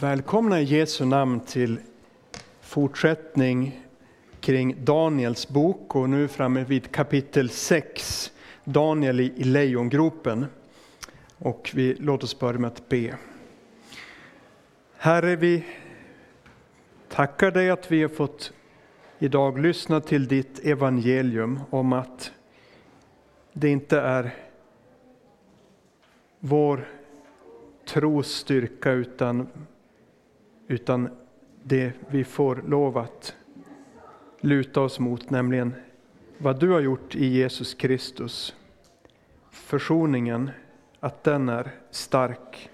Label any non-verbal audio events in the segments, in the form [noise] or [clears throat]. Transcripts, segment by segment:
Välkomna i Jesu namn till fortsättning kring Daniels bok och nu framme vid kapitel 6, Daniel i lejongropen. Och vi, låt oss börja med att be. Herre, vi tackar dig att vi har fått idag lyssna till ditt evangelium om att det inte är vår tros styrka utan, utan det vi får lov att luta oss mot, nämligen vad du har gjort i Jesus Kristus. Försoningen, att den är stark.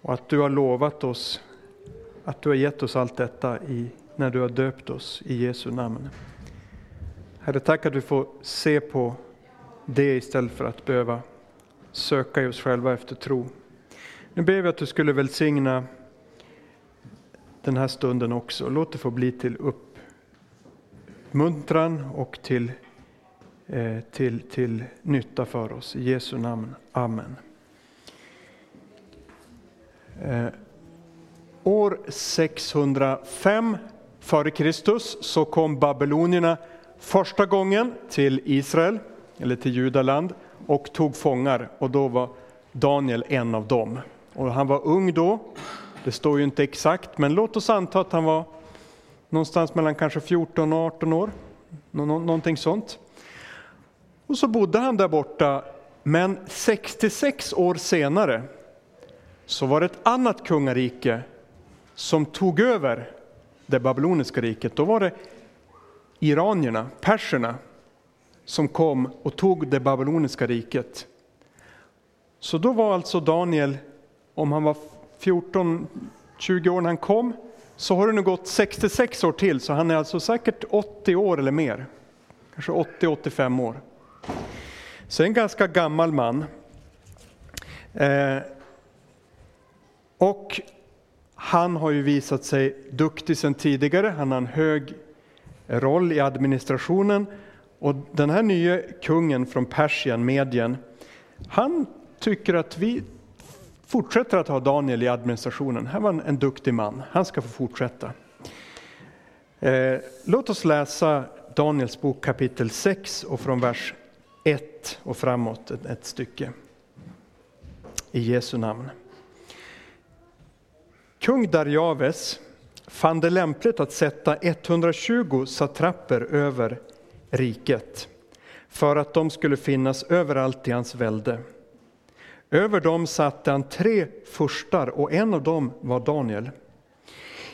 Och att du har lovat oss, att du har gett oss allt detta i, när du har döpt oss i Jesu namn. Herre, tack att vi får se på det istället för att behöva söka i oss själva efter tro. Nu ber vi att du skulle välsigna den här stunden också. Låt det få bli till uppmuntran och till, eh, till, till nytta för oss. I Jesu namn. Amen. Eh, år 605 f.Kr. Så kom babylonierna första gången till Israel, eller till Judaland och tog fångar och då var Daniel en av dem. Och han var ung då, det står ju inte exakt, men låt oss anta att han var någonstans mellan kanske 14 och 18 år, Nå någonting sånt. Och så bodde han där borta, men 66 år senare så var det ett annat kungarike som tog över det babyloniska riket. Då var det iranierna, perserna, som kom och tog det babyloniska riket. Så då var alltså Daniel, om han var 14-20 år när han kom, så har det nu gått 66 år till, så han är alltså säkert 80 år eller mer. Kanske 80-85 år. Så en ganska gammal man. Eh, och han har ju visat sig duktig sedan tidigare, han har en hög roll i administrationen och den här nya kungen från Persien, Medien, han tycker att vi fortsätter att ha Daniel i administrationen. Han var en, en duktig man, han ska få fortsätta. Eh, låt oss läsa Daniels bok kapitel 6 och från vers 1 och framåt ett, ett stycke. I Jesu namn. Kung Darjaves fann det lämpligt att sätta 120 satrapper över riket för att de skulle finnas överallt i hans välde. Över dem satte han tre furstar och en av dem var Daniel.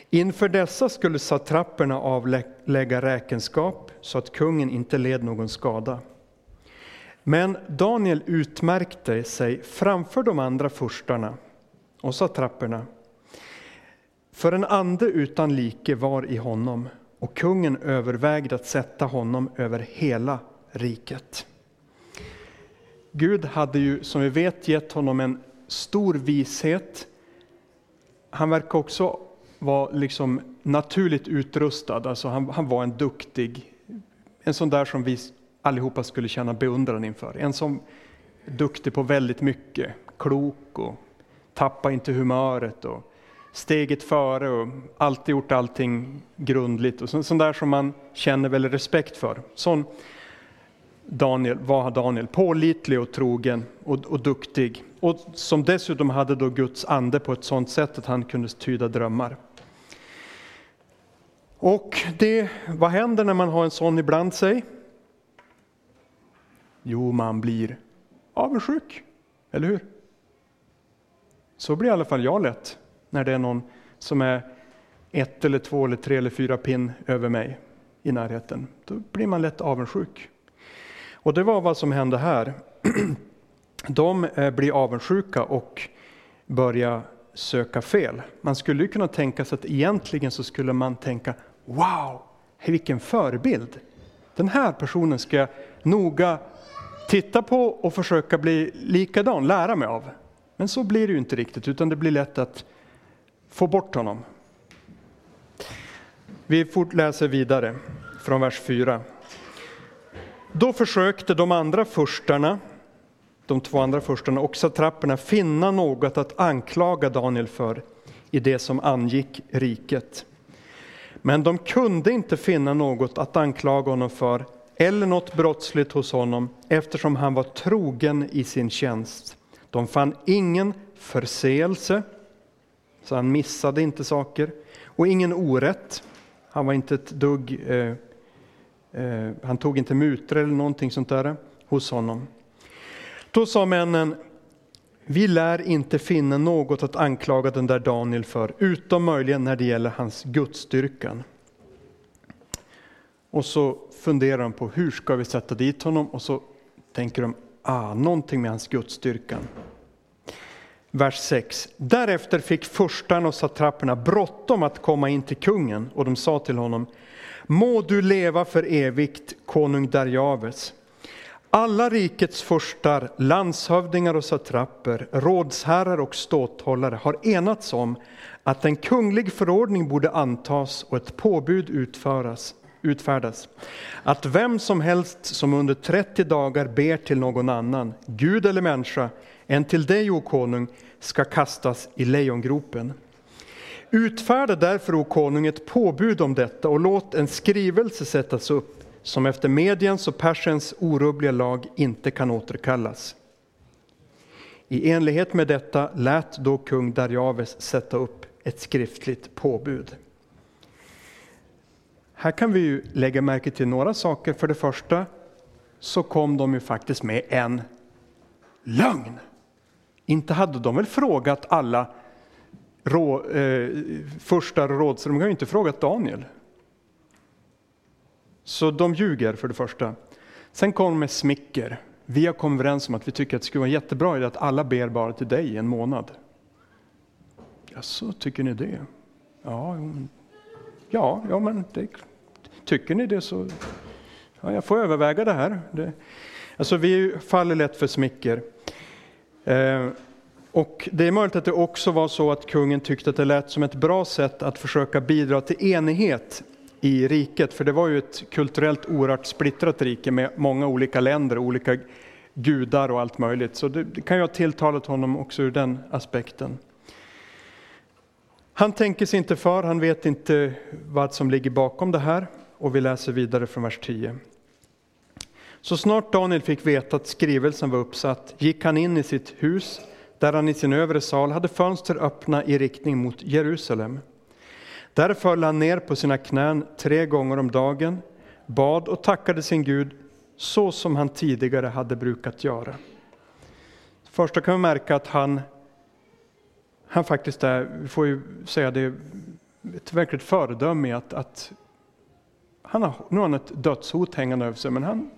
Inför dessa skulle satrapperna avlägga räkenskap så att kungen inte led någon skada. Men Daniel utmärkte sig framför de andra furstarna och satrapperna. För en ande utan like var i honom och kungen övervägde att sätta honom över hela riket. Gud hade ju som vi vet gett honom en stor vishet. Han verkar också vara liksom naturligt utrustad, alltså han, han var en duktig, en sån där som vi allihopa skulle känna beundran inför. En som är duktig på väldigt mycket, klok och tappa inte humöret och steget före och alltid gjort allting grundligt och sånt där som man känner väl respekt för. Sån Daniel var Daniel, pålitlig och trogen och, och duktig och som dessutom hade då Guds ande på ett sådant sätt att han kunde tyda drömmar. Och det, vad händer när man har en sån ibland sig? Jo, man blir avundsjuk, eller hur? Så blir i alla fall jag lätt när det är någon som är ett eller två eller tre eller fyra pin över mig i närheten. Då blir man lätt avundsjuk. Och det var vad som hände här. [clears throat] De eh, blir avundsjuka och börjar söka fel. Man skulle kunna tänka sig att egentligen så skulle man tänka Wow, vilken förebild! Den här personen ska jag noga titta på och försöka bli likadan, lära mig av. Men så blir det ju inte riktigt, utan det blir lätt att få bort honom. Vi läser vidare från vers 4. Då försökte de andra furstarna de två andra förstarna och satrapperna finna något att anklaga Daniel för i det som angick riket. Men de kunde inte finna något att anklaga honom för eller något brottsligt hos honom eftersom han var trogen i sin tjänst. De fann ingen förseelse, så han missade inte saker, och ingen orätt. Han var inte ett dugg, eh, eh, han tog inte mutor eller någonting sånt där eh, hos honom. Då sa männen, vi lär inte finna något att anklaga den där Daniel för, utom möjligen när det gäller hans gudsstyrkan. Och så funderar de på hur ska vi sätta dit honom och så tänker de, ah, någonting med hans gudsstyrkan. Vers 6. Därefter fick furstarna och satrapperna bråttom att komma in till kungen och de sa till honom, må du leva för evigt, konung Darjaves. Alla rikets furstar, landshövdingar och satrapper, rådsherrar och ståthållare har enats om att en kunglig förordning borde antas och ett påbud utföras, utfärdas. Att vem som helst som under 30 dagar ber till någon annan, Gud eller människa, än till dig, o konung, ska kastas i lejongropen. Utfärda därför, o konung, ett påbud om detta och låt en skrivelse sättas upp som efter Mediens och Persiens orubbliga lag inte kan återkallas. I enlighet med detta lät då kung Darjaves sätta upp ett skriftligt påbud. Här kan vi ju lägga märke till några saker. För det första så kom de ju faktiskt med en lögn. Inte hade de väl frågat alla rå, eh, första rådsrum, de har ju inte frågat Daniel. Så de ljuger för det första. Sen kommer de med smicker. Vi har kommit överens om att vi tycker att det skulle vara jättebra idé att alla ber bara till dig i en månad. Ja, så tycker ni det? Ja, ja, ja men det, tycker ni det så ja, jag får överväga det här. Det, alltså vi faller lätt för smicker. Eh, och det är möjligt att det också var så att kungen tyckte att det lät som ett bra sätt att försöka bidra till enighet i riket, för det var ju ett kulturellt oerhört splittrat rike med många olika länder, olika gudar och allt möjligt. Så det, det kan ju ha tilltalat honom också ur den aspekten. Han tänker sig inte för, han vet inte vad som ligger bakom det här och vi läser vidare från vers 10. Så snart Daniel fick veta att skrivelsen var uppsatt gick han in i sitt hus där han i sin övre sal hade fönster öppna i riktning mot Jerusalem. Där föll han ner på sina knän tre gånger om dagen, bad och tackade sin Gud så som han tidigare hade brukat göra. Först kan vi märka att han, han faktiskt är, vi får ju säga det, ett verkligt föredöme i att, att han har, nu har han ett dödshot hängande över sig, men han,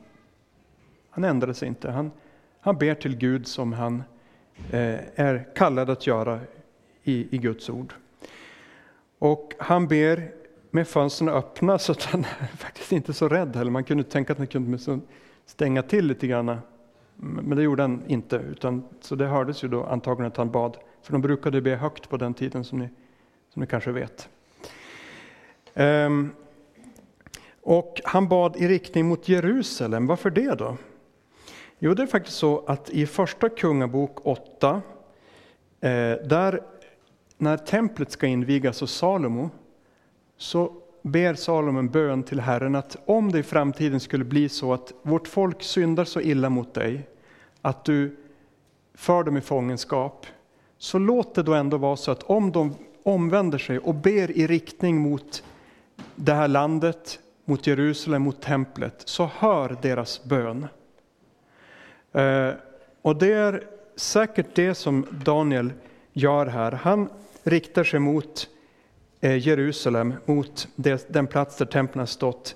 han ändrade sig inte. Han, han ber till Gud som han eh, Eh, är kallad att göra i, i Guds ord. Och han ber med fönstren öppna så att han [laughs] är faktiskt inte så rädd heller. Man kunde tänka att han kunde liksom stänga till lite grann. Men det gjorde han inte, utan, så det hördes ju då antagligen att han bad. För de brukade be högt på den tiden som ni, som ni kanske vet. Um, och han bad i riktning mot Jerusalem. Varför det då? Jo, det är faktiskt så att i första Kungabok 8, eh, där när templet ska invigas av Salomo, så ber Salomo en bön till Herren att om det i framtiden skulle bli så att vårt folk syndar så illa mot dig, att du för dem i fångenskap, så låt det då ändå vara så att om de omvänder sig och ber i riktning mot det här landet, mot Jerusalem, mot templet, så hör deras bön. Eh, och det är säkert det som Daniel gör här. Han riktar sig mot eh, Jerusalem, mot den plats där templen har stått,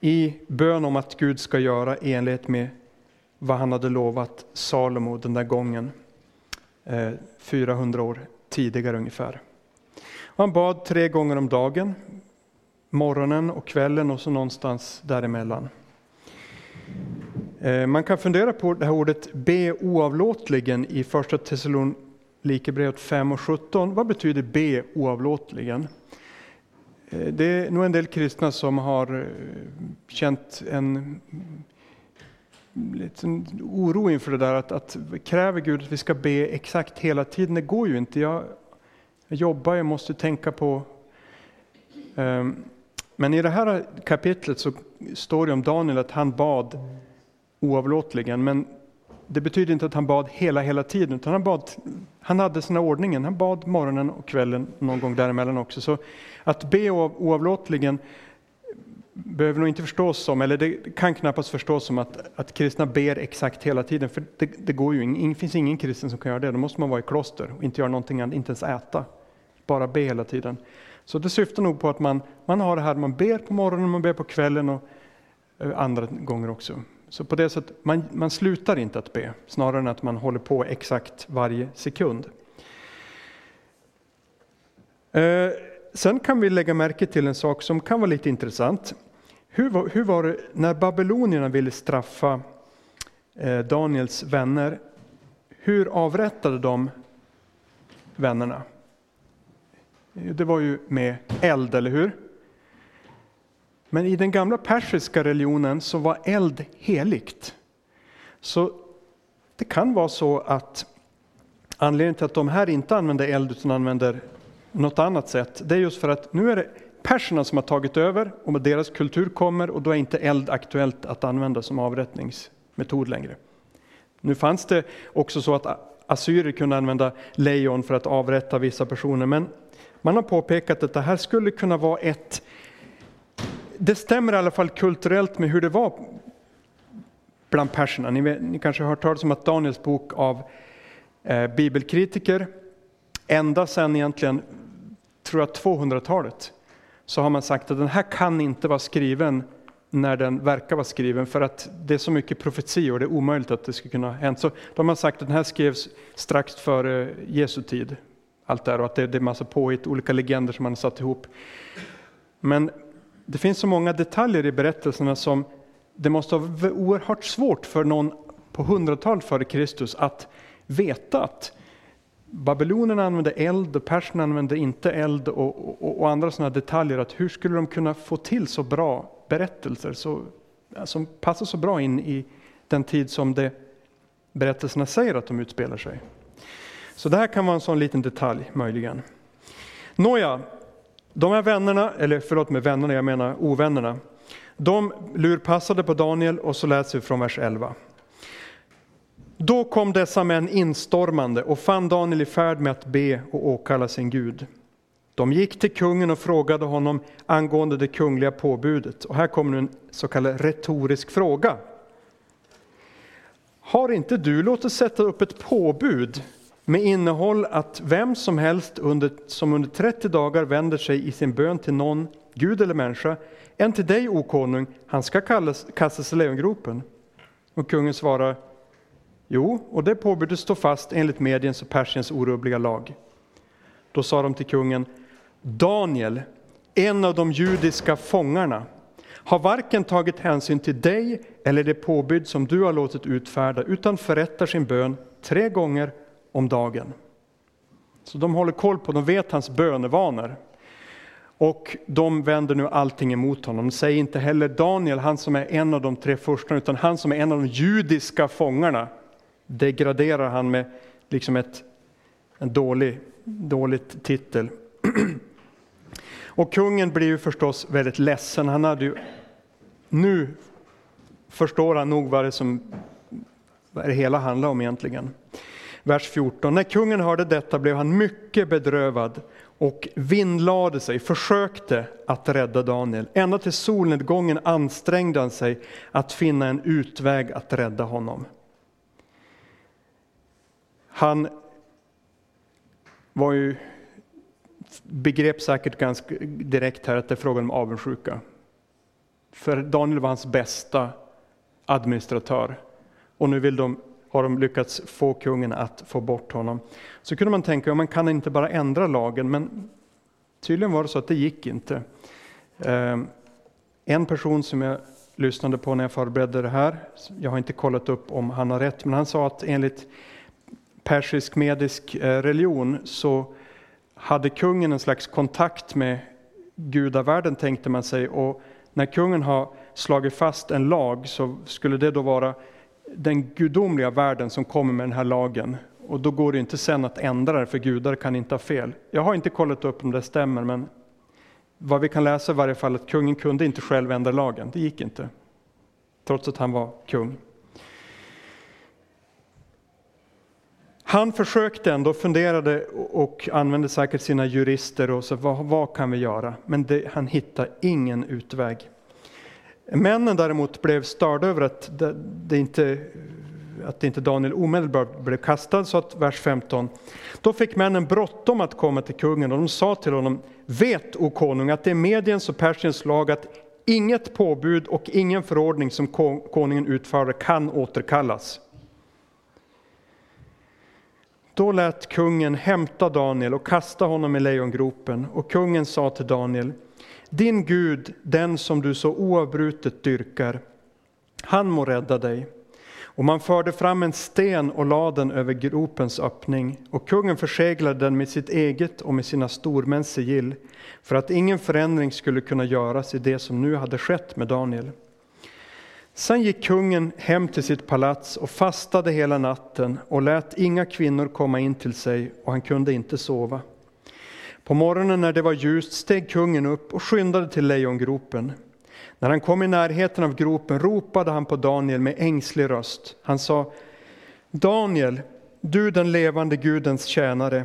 i bön om att Gud ska göra i enlighet med vad han hade lovat Salomo den där gången, eh, 400 år tidigare ungefär. Han bad tre gånger om dagen, morgonen och kvällen och så någonstans däremellan. Eh, man kan fundera på det här ordet be oavlåtligen i första Thessalonikerbrevet 5 och 17. Vad betyder be oavlåtligen? Eh, det är nog en del kristna som har eh, känt en mm, liten oro inför det där att, att kräver Gud att vi ska be exakt hela tiden? Det går ju inte. Jag, jag jobbar, jag måste tänka på... Ehm, men i det här kapitlet så står det om Daniel att han bad oavlåtligen. Men det betyder inte att han bad hela, hela tiden, utan han, bad, han hade sina ordningen. Han bad morgonen och kvällen, någon gång däremellan också. Så att be oavlåtligen behöver nog inte förstås som, eller det kan knappast förstås som att, att kristna ber exakt hela tiden, för det, det går ju, det finns ingen kristen som kan göra det. Då måste man vara i kloster och inte göra någonting annat, inte ens äta, bara be hela tiden. Så det syftar nog på att man, man har det här, man ber på morgonen, man ber på kvällen och eh, andra gånger också. Så på det sättet, man, man slutar inte att be, snarare än att man håller på exakt varje sekund. Eh, sen kan vi lägga märke till en sak som kan vara lite intressant. Hur var, hur var det när babylonierna ville straffa eh, Daniels vänner? Hur avrättade de vännerna? Det var ju med eld, eller hur? Men i den gamla persiska religionen så var eld heligt. Så det kan vara så att anledningen till att de här inte använder eld utan använder något annat sätt, det är just för att nu är det perserna som har tagit över och deras kultur kommer och då är inte eld aktuellt att använda som avrättningsmetod längre. Nu fanns det också så att assyrier kunde använda lejon för att avrätta vissa personer, men man har påpekat att det här skulle kunna vara ett det stämmer i alla fall kulturellt med hur det var bland perserna. Ni, vet, ni kanske har hört talas om att Daniels bok av eh, bibelkritiker, ända sedan egentligen, tror jag 200-talet, så har man sagt att den här kan inte vara skriven när den verkar vara skriven, för att det är så mycket profetior, det är omöjligt att det ska kunna ha hänt. Så de har sagt att den här skrevs strax före Jesu tid, allt där, och att det, det är massa påhitt, olika legender som man har satt ihop. Men det finns så många detaljer i berättelserna som det måste vara oerhört svårt för någon på hundratalet före Kristus att veta att babylonerna använde eld och perserna använde inte eld och, och, och andra sådana detaljer. Att hur skulle de kunna få till så bra berättelser så, som passar så bra in i den tid som det, berättelserna säger att de utspelar sig. Så det här kan vara en sån liten detalj möjligen. Nåja, de här vännerna, eller förlåt med vännerna, jag menar ovännerna, de lurpassade på Daniel och så läser vi från vers 11. Då kom dessa män instormande och fann Daniel i färd med att be och åkalla sin Gud. De gick till kungen och frågade honom angående det kungliga påbudet. Och här kommer nu en så kallad retorisk fråga. Har inte du låtit sätta upp ett påbud med innehåll att vem som helst under, som under 30 dagar vänder sig i sin bön till någon, Gud eller människa, än till dig, o konung, han ska kallas, kastas i lejongropen. Och kungen svarar, jo, och det påbudet står fast enligt Mediens och Persiens orubbliga lag. Då sa de till kungen, Daniel, en av de judiska fångarna, har varken tagit hänsyn till dig eller det påbud som du har låtit utfärda, utan förrättar sin bön tre gånger om dagen. Så de håller koll på, de vet hans bönevanor. Och de vänder nu allting emot honom. De säger inte heller Daniel, han som är en av de tre första, utan han som är en av de judiska fångarna, degraderar han med liksom ett, en dålig, dåligt titel. [clears throat] Och kungen blir ju förstås väldigt ledsen. Han hade ju, nu förstår han nog vad det, som, vad det hela handlar om egentligen vers 14. När kungen hörde detta blev han mycket bedrövad och vinnlade sig, försökte att rädda Daniel. Ända till solnedgången ansträngde han sig att finna en utväg att rädda honom. Han var ju, begrep säkert ganska direkt här att det är frågan om avundsjuka. För Daniel var hans bästa administratör och nu vill de har de lyckats få kungen att få bort honom. Så kunde man tänka, ja, man kan inte bara ändra lagen, men tydligen var det så att det gick inte. Ehm, en person som jag lyssnade på när jag förberedde det här, jag har inte kollat upp om han har rätt, men han sa att enligt persisk medisk eh, religion så hade kungen en slags kontakt med gudavärlden tänkte man sig och när kungen har slagit fast en lag så skulle det då vara den gudomliga världen som kommer med den här lagen. Och då går det inte sen att ändra det, för gudar kan inte ha fel. Jag har inte kollat upp om det stämmer, men vad vi kan läsa i varje fall att kungen kunde inte själv ändra lagen. Det gick inte. Trots att han var kung. Han försökte ändå, funderade och använde säkert sina jurister och så vad, vad kan vi göra? Men det, han hittade ingen utväg. Männen däremot blev störda över att det, inte att inte Daniel omedelbart blev kastad, så att vers 15. Då fick männen bråttom att komma till kungen och de sa till honom, vet, o konung, att det är Mediens och Persiens lag att inget påbud och ingen förordning som konungen utförde kan återkallas. Då lät kungen hämta Daniel och kasta honom i lejongropen, och kungen sa till Daniel, din Gud, den som du så oavbrutet dyrkar, han må rädda dig. Och man förde fram en sten och lade den över gropens öppning, och kungen förseglade den med sitt eget och med sina stormäns sigill, för att ingen förändring skulle kunna göras i det som nu hade skett med Daniel. Sen gick kungen hem till sitt palats och fastade hela natten och lät inga kvinnor komma in till sig, och han kunde inte sova. På morgonen när det var ljust steg kungen upp och skyndade till lejongropen. När han kom i närheten av gropen ropade han på Daniel med ängslig röst. Han sa Daniel, du den levande Gudens tjänare,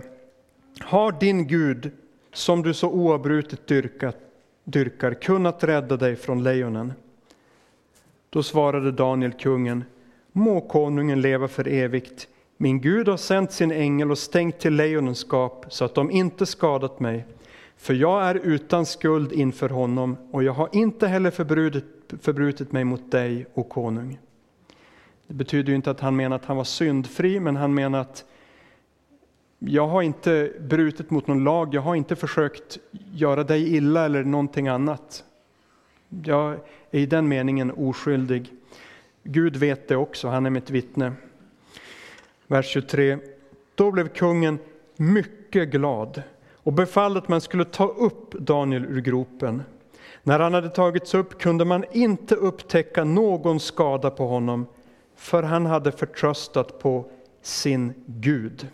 har din Gud, som du så oavbrutet dyrkat, dyrkar, kunnat rädda dig från lejonen? Då svarade Daniel kungen, må konungen leva för evigt. Min Gud har sänt sin ängel och stängt till lejonens skap så att de inte skadat mig. För jag är utan skuld inför honom och jag har inte heller förbrutit, förbrutit mig mot dig, o konung. Det betyder ju inte att han menar att han var syndfri, men han menar att jag har inte brutit mot någon lag, jag har inte försökt göra dig illa eller någonting annat. Jag är i den meningen oskyldig. Gud vet det också, han är mitt vittne. Vers 23. Då blev kungen mycket glad och befallde att man skulle ta upp Daniel ur gropen. När han hade tagits upp kunde man inte upptäcka någon skada på honom, för han hade förtröstat på sin Gud.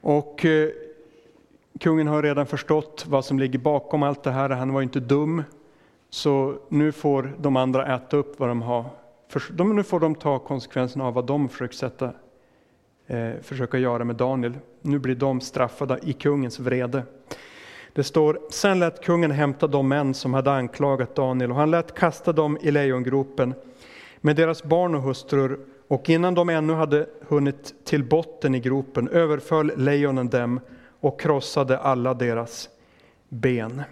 Och eh, kungen har redan förstått vad som ligger bakom allt det här. Han var inte dum, så nu får de andra äta upp vad de har. Nu får de ta konsekvenserna av vad de försöker sätta eh, försöka göra med Daniel. Nu blir de straffade i kungens vrede. Det står, sen lät kungen hämta de män som hade anklagat Daniel och han lät kasta dem i lejongropen med deras barn och hustrur och innan de ännu hade hunnit till botten i gropen överföll lejonen dem och krossade alla deras ben.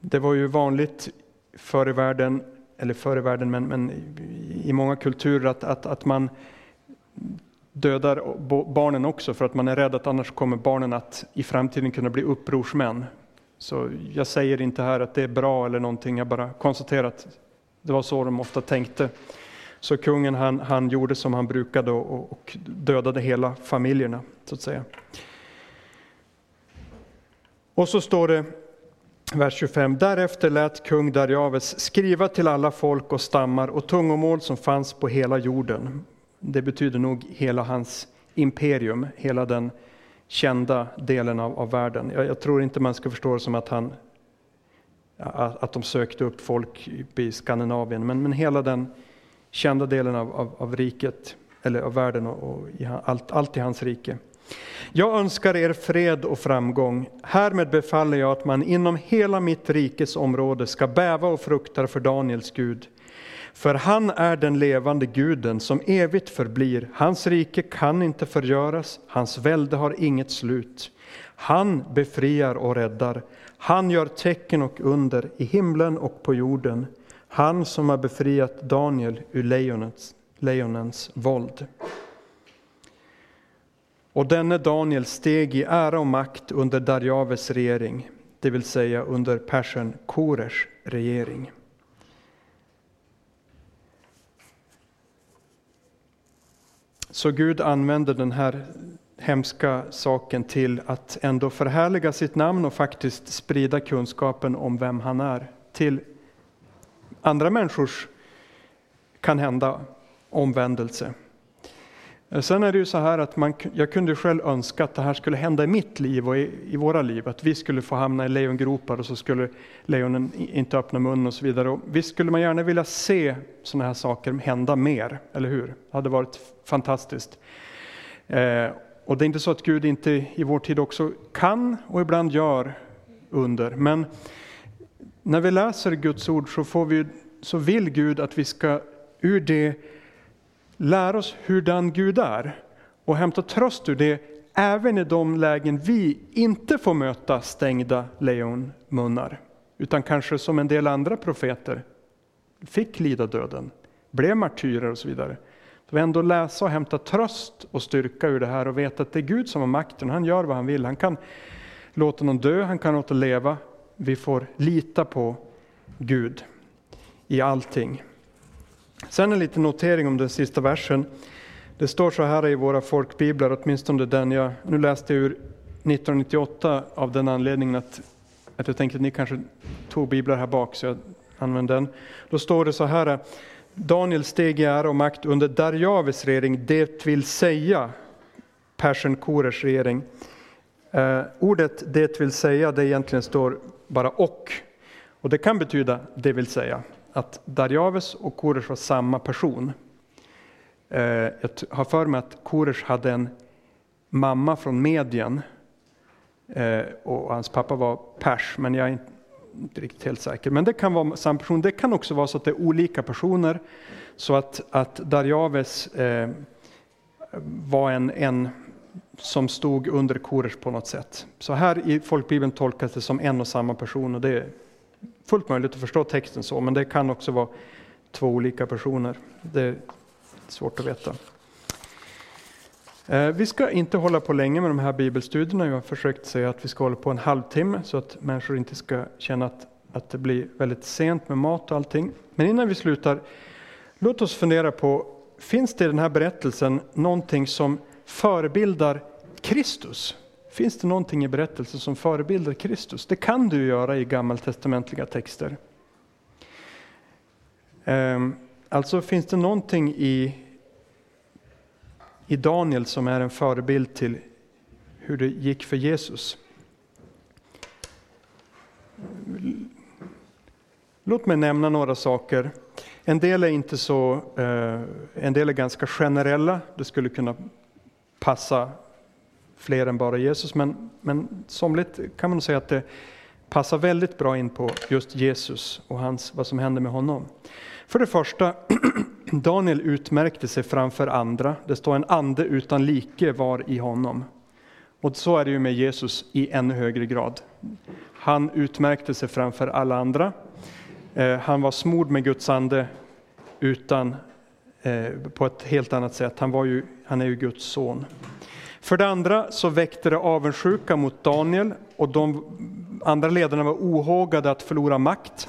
Det var ju vanligt förr i världen, eller förr i världen, men, men i många kulturer att, att, att man dödar barnen också för att man är rädd att annars kommer barnen att i framtiden kunna bli upprorsmän. Så jag säger inte här att det är bra eller någonting, jag bara konstaterar att det var så de ofta tänkte. Så kungen han, han gjorde som han brukade och, och dödade hela familjerna, så att säga. Och så står det, vers 25, därefter lät kung Darjaves skriva till alla folk och stammar och tungomål som fanns på hela jorden det betyder nog hela hans imperium, hela den kända delen av, av världen. Jag, jag, tror inte man ska förstå det som att, han, att de sökte upp folk i Skandinavien, men, men hela den kända delen av, av, av riket, eller av världen och, och i, allt, allt i hans rike. Jag önskar er fred och framgång. Härmed befaller jag att man inom hela mitt rikes område ska bäva och frukta för Daniels Gud. För han är den levande guden som evigt förblir. Hans rike kan inte förgöras, hans välde har inget slut. Han befriar och räddar. Han gör tecken och under i himlen och på jorden. Han som har befriat Daniel ur lejonens, lejonens våld. Och denne Daniel steg i ära och makt under Darjaves regering, det vill säga under persen Korers regering. Så Gud använder den här hemska saken till att ändå förhärliga sitt namn och faktiskt sprida kunskapen om vem han är till andra människors kan hända omvändelse. Eh, sen är det ju så här att man, jag kunde själv önska att det här skulle hända i mitt liv och i, i våra liv, att vi skulle få hamna i lejongropar och så skulle lejonen inte öppna mun och så vidare. Och visst skulle man gärna vilja se sådana här saker hända mer, eller hur? Det hade varit fantastiskt. Eh, och det är inte så att Gud inte i vår tid också kan och ibland gör under, men när vi läser Guds ord så, får vi, så vill Gud att vi ska ur det lära oss hurdan Gud är och hämta tröst ur det även i de lägen vi inte får möta stängda lejonmunnar. Utan kanske som en del andra profeter fick lida döden, blev martyrer och så vidare. Så vi ändå läsa och hämta tröst och styrka ur det här och veta att det är Gud som har makten. Han gör vad han vill. Han kan låta någon dö, han kan låta leva. Vi får lita på Gud i allting. Sen en liten notering om den sista versen. Det står så här i våra folkbiblar, åtminstone den jag nu läste ur 1998 av den anledningen att, att jag tänkte att ni kanske tog biblar här bak så jag använder den. Då står det så här, Daniel steg i ära och makt under Darjaves regering, det vill säga Persen Korers regering. Eh, ordet det vill säga, det egentligen står bara och. Och det kan betyda det vill säga att Darjaves och Koresh var samma person. Eh, jag har för mig att Koresh hade en mamma från Medien eh, och hans pappa var pers, men jag är inte riktigt helt säker. Men det kan vara samma person. Det kan också vara så att det är olika personer, så att, att Darjaves eh, var en, en som stod under Koresh på något sätt. Så här i folkbibeln tolkas det som en och samma person och det fullt möjligt att förstå texten så, men det kan också vara två olika personer. Det är svårt att veta. Eh, vi ska inte hålla på länge med de här bibelstudierna. Jag har försökt säga att vi ska hålla på en halvtimme så att människor inte ska känna att, att det blir väldigt sent med mat och allting. Men innan vi slutar, låt oss fundera på, finns det i den här berättelsen någonting som förebildar Kristus? Finns det någonting i berättelsen som förebildar Kristus? Det kan du göra i gammaltestamentliga texter. Ehm, alltså finns det någonting i, i Daniel som är en förebild till hur det gick för Jesus. Låt mig nämna några saker. En del är inte så, eh, en del är ganska generella. Det skulle kunna passa fler än bara Jesus, men, men somligt kan man säga att det passar väldigt bra in på just Jesus och hans, vad som hände med honom. För det första, [clears throat] Daniel utmärkte sig framför andra. Det står en ande utan like var i honom. Och så är det ju med Jesus i ännu högre grad. Han utmärkte sig framför alla andra. Eh, han var smord med Guds ande utan, eh, på ett helt annat sätt. Han, var ju, han är ju Guds son. För det andra så väckte det avundsjuka mot Daniel och de andra ledarna var ohågade att förlora makt.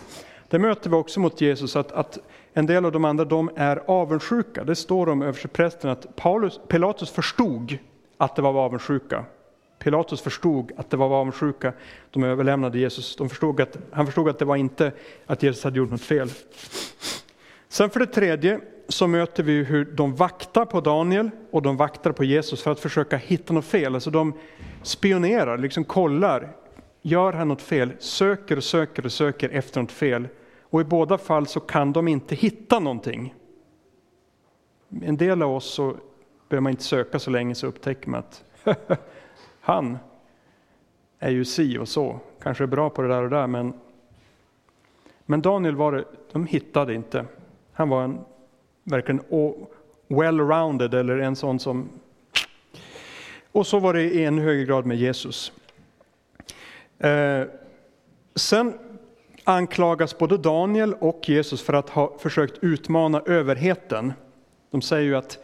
Det möter vi också mot Jesus, att, att en del av de andra de är avundsjuka. Det står om översteprästen att Paulus, Pilatus förstod att det var avundsjuka. Pilatus förstod att det var avundsjuka. De överlämnade Jesus. De förstod att, han förstod att det var inte att Jesus hade gjort något fel. Sen för det tredje så möter vi hur de vaktar på Daniel och de vaktar på Jesus för att försöka hitta något fel. Alltså de spionerar, liksom kollar. Gör han något fel? Söker och söker och söker efter något fel. Och i båda fall så kan de inte hitta någonting. En del av oss så behöver man inte söka så länge så upptäcker man att [laughs] han är ju si och så, kanske är bra på det där och där men, men Daniel var det, de hittade inte. Han var en verkligen well-rounded eller en sån som... Och så var det i en högre grad med Jesus. Eh, sen anklagas både Daniel och Jesus för att ha försökt utmana överheten. De säger ju att,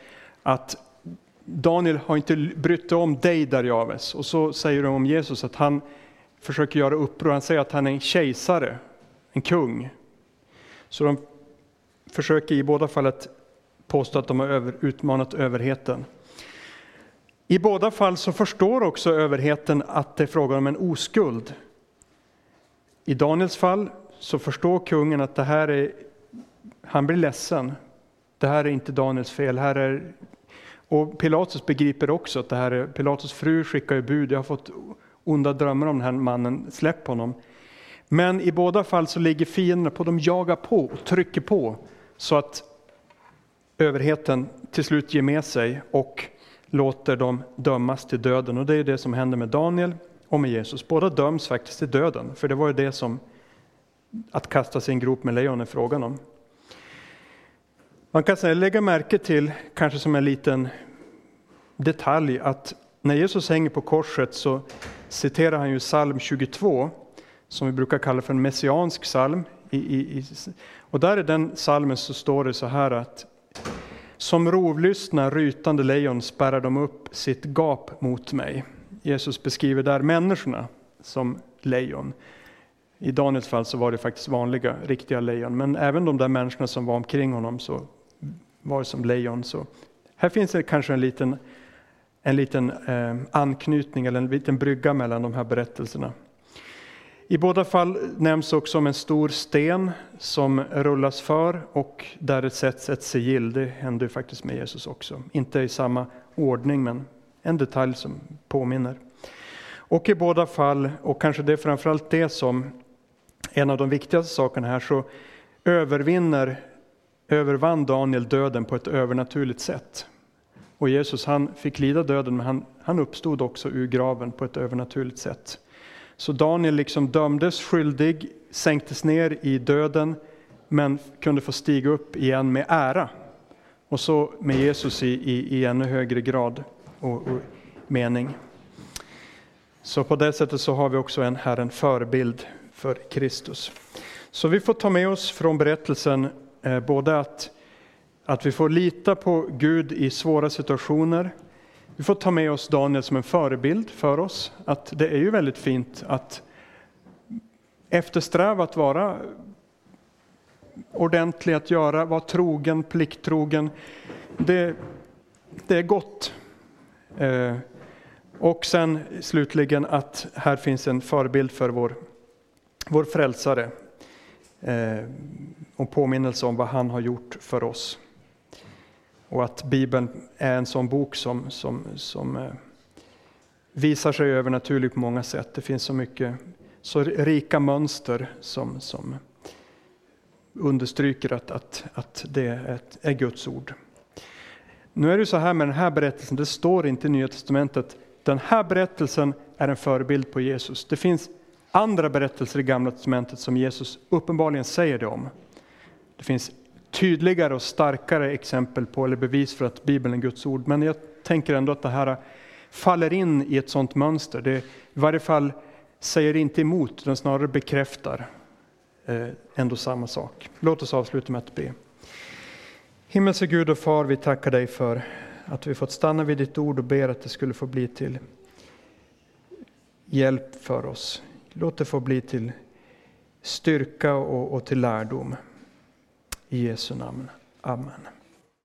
att Daniel har inte brytt sig om dig Darjaves. Och så säger de om Jesus att han försöker göra uppror. Han säger att han är en kejsare, en kung. Så de försöker i båda fallet påstå att de har över, utmanat överheten. I båda fall så förstår också överheten att det är frågan om en oskuld. I Daniels fall så förstår kungen att det här är, han blir ledsen. det här är inte Daniels fel. Här är, och Pilatus begriper också att det här är, Pilatus fru skickar ju bud, jag har fått onda drömmar om den här mannen, släpp honom. Men i båda fall så ligger fienderna på, de jagar på och trycker på så att överheten till slut ger med sig och låter dem dömas till döden. Och det är det som händer med Daniel och med Jesus. Båda döms faktiskt till döden, för det var ju det som att kasta sig i en grop med lejon är frågan om. Man kan säga, lägga märke till, kanske som en liten detalj, att när Jesus hänger på korset så citerar han ju psalm 22, som vi brukar kalla för en messiansk psalm. I, i, i, och där i den psalmen så står det så här att som rovlystna rytande lejon spärrar de upp sitt gap mot mig. Jesus beskriver där människorna som lejon. I Daniels fall så var det faktiskt vanliga, riktiga lejon, men även de där människorna som var omkring honom så var som lejon. Så här finns det kanske en liten, en liten eh, anknytning eller en liten brygga mellan de här berättelserna. I båda fall nämns också om en stor sten som rullas för och där det sätts ett sigill. Det händer faktiskt med Jesus också. Inte i samma ordning, men en detalj som påminner. Och i båda fall, och kanske det är framförallt det som en av de viktigaste sakerna här, så övervinner, övervann Daniel döden på ett övernaturligt sätt. Och Jesus han fick lida döden, men han, han uppstod också ur graven på ett övernaturligt sätt. Så Daniel liksom dömdes skyldig, sänktes ner i döden, men kunde få stiga upp igen med ära. Och så med Jesus i, i, i ännu högre grad och, och mening. Så på det sättet så har vi också en, här en förebild för Kristus. Så vi får ta med oss från berättelsen eh, både att, att vi får lita på Gud i svåra situationer, vi får ta med oss Daniel som en förebild för oss, att det är ju väldigt fint att eftersträva att vara ordentlig, att göra, vara trogen, plikttrogen. Det, det är gott. Eh, och sen slutligen att här finns en förebild för vår, vår frälsare eh, och påminnelse om vad han har gjort för oss. Och att Bibeln är en sån bok som, som, som eh, visar sig övernaturligt på många sätt. Det finns så mycket, så rika mönster som, som understryker att, att, att det är, ett, är Guds ord. Nu är det så här med den här berättelsen, det står inte i Nya Testamentet, den här berättelsen är en förebild på Jesus. Det finns andra berättelser i Gamla Testamentet som Jesus uppenbarligen säger det om. Det finns tydligare och starkare exempel på, eller bevis för att Bibeln är Guds ord. Men jag tänker ändå att det här faller in i ett sådant mönster. Det i varje fall säger inte emot, utan snarare bekräftar eh, ändå samma sak. Låt oss avsluta med att be. Himmelske Gud och Far, vi tackar dig för att vi fått stanna vid ditt ord och ber att det skulle få bli till hjälp för oss. Låt det få bli till styrka och, och till lärdom. I Jesu namn. Amen.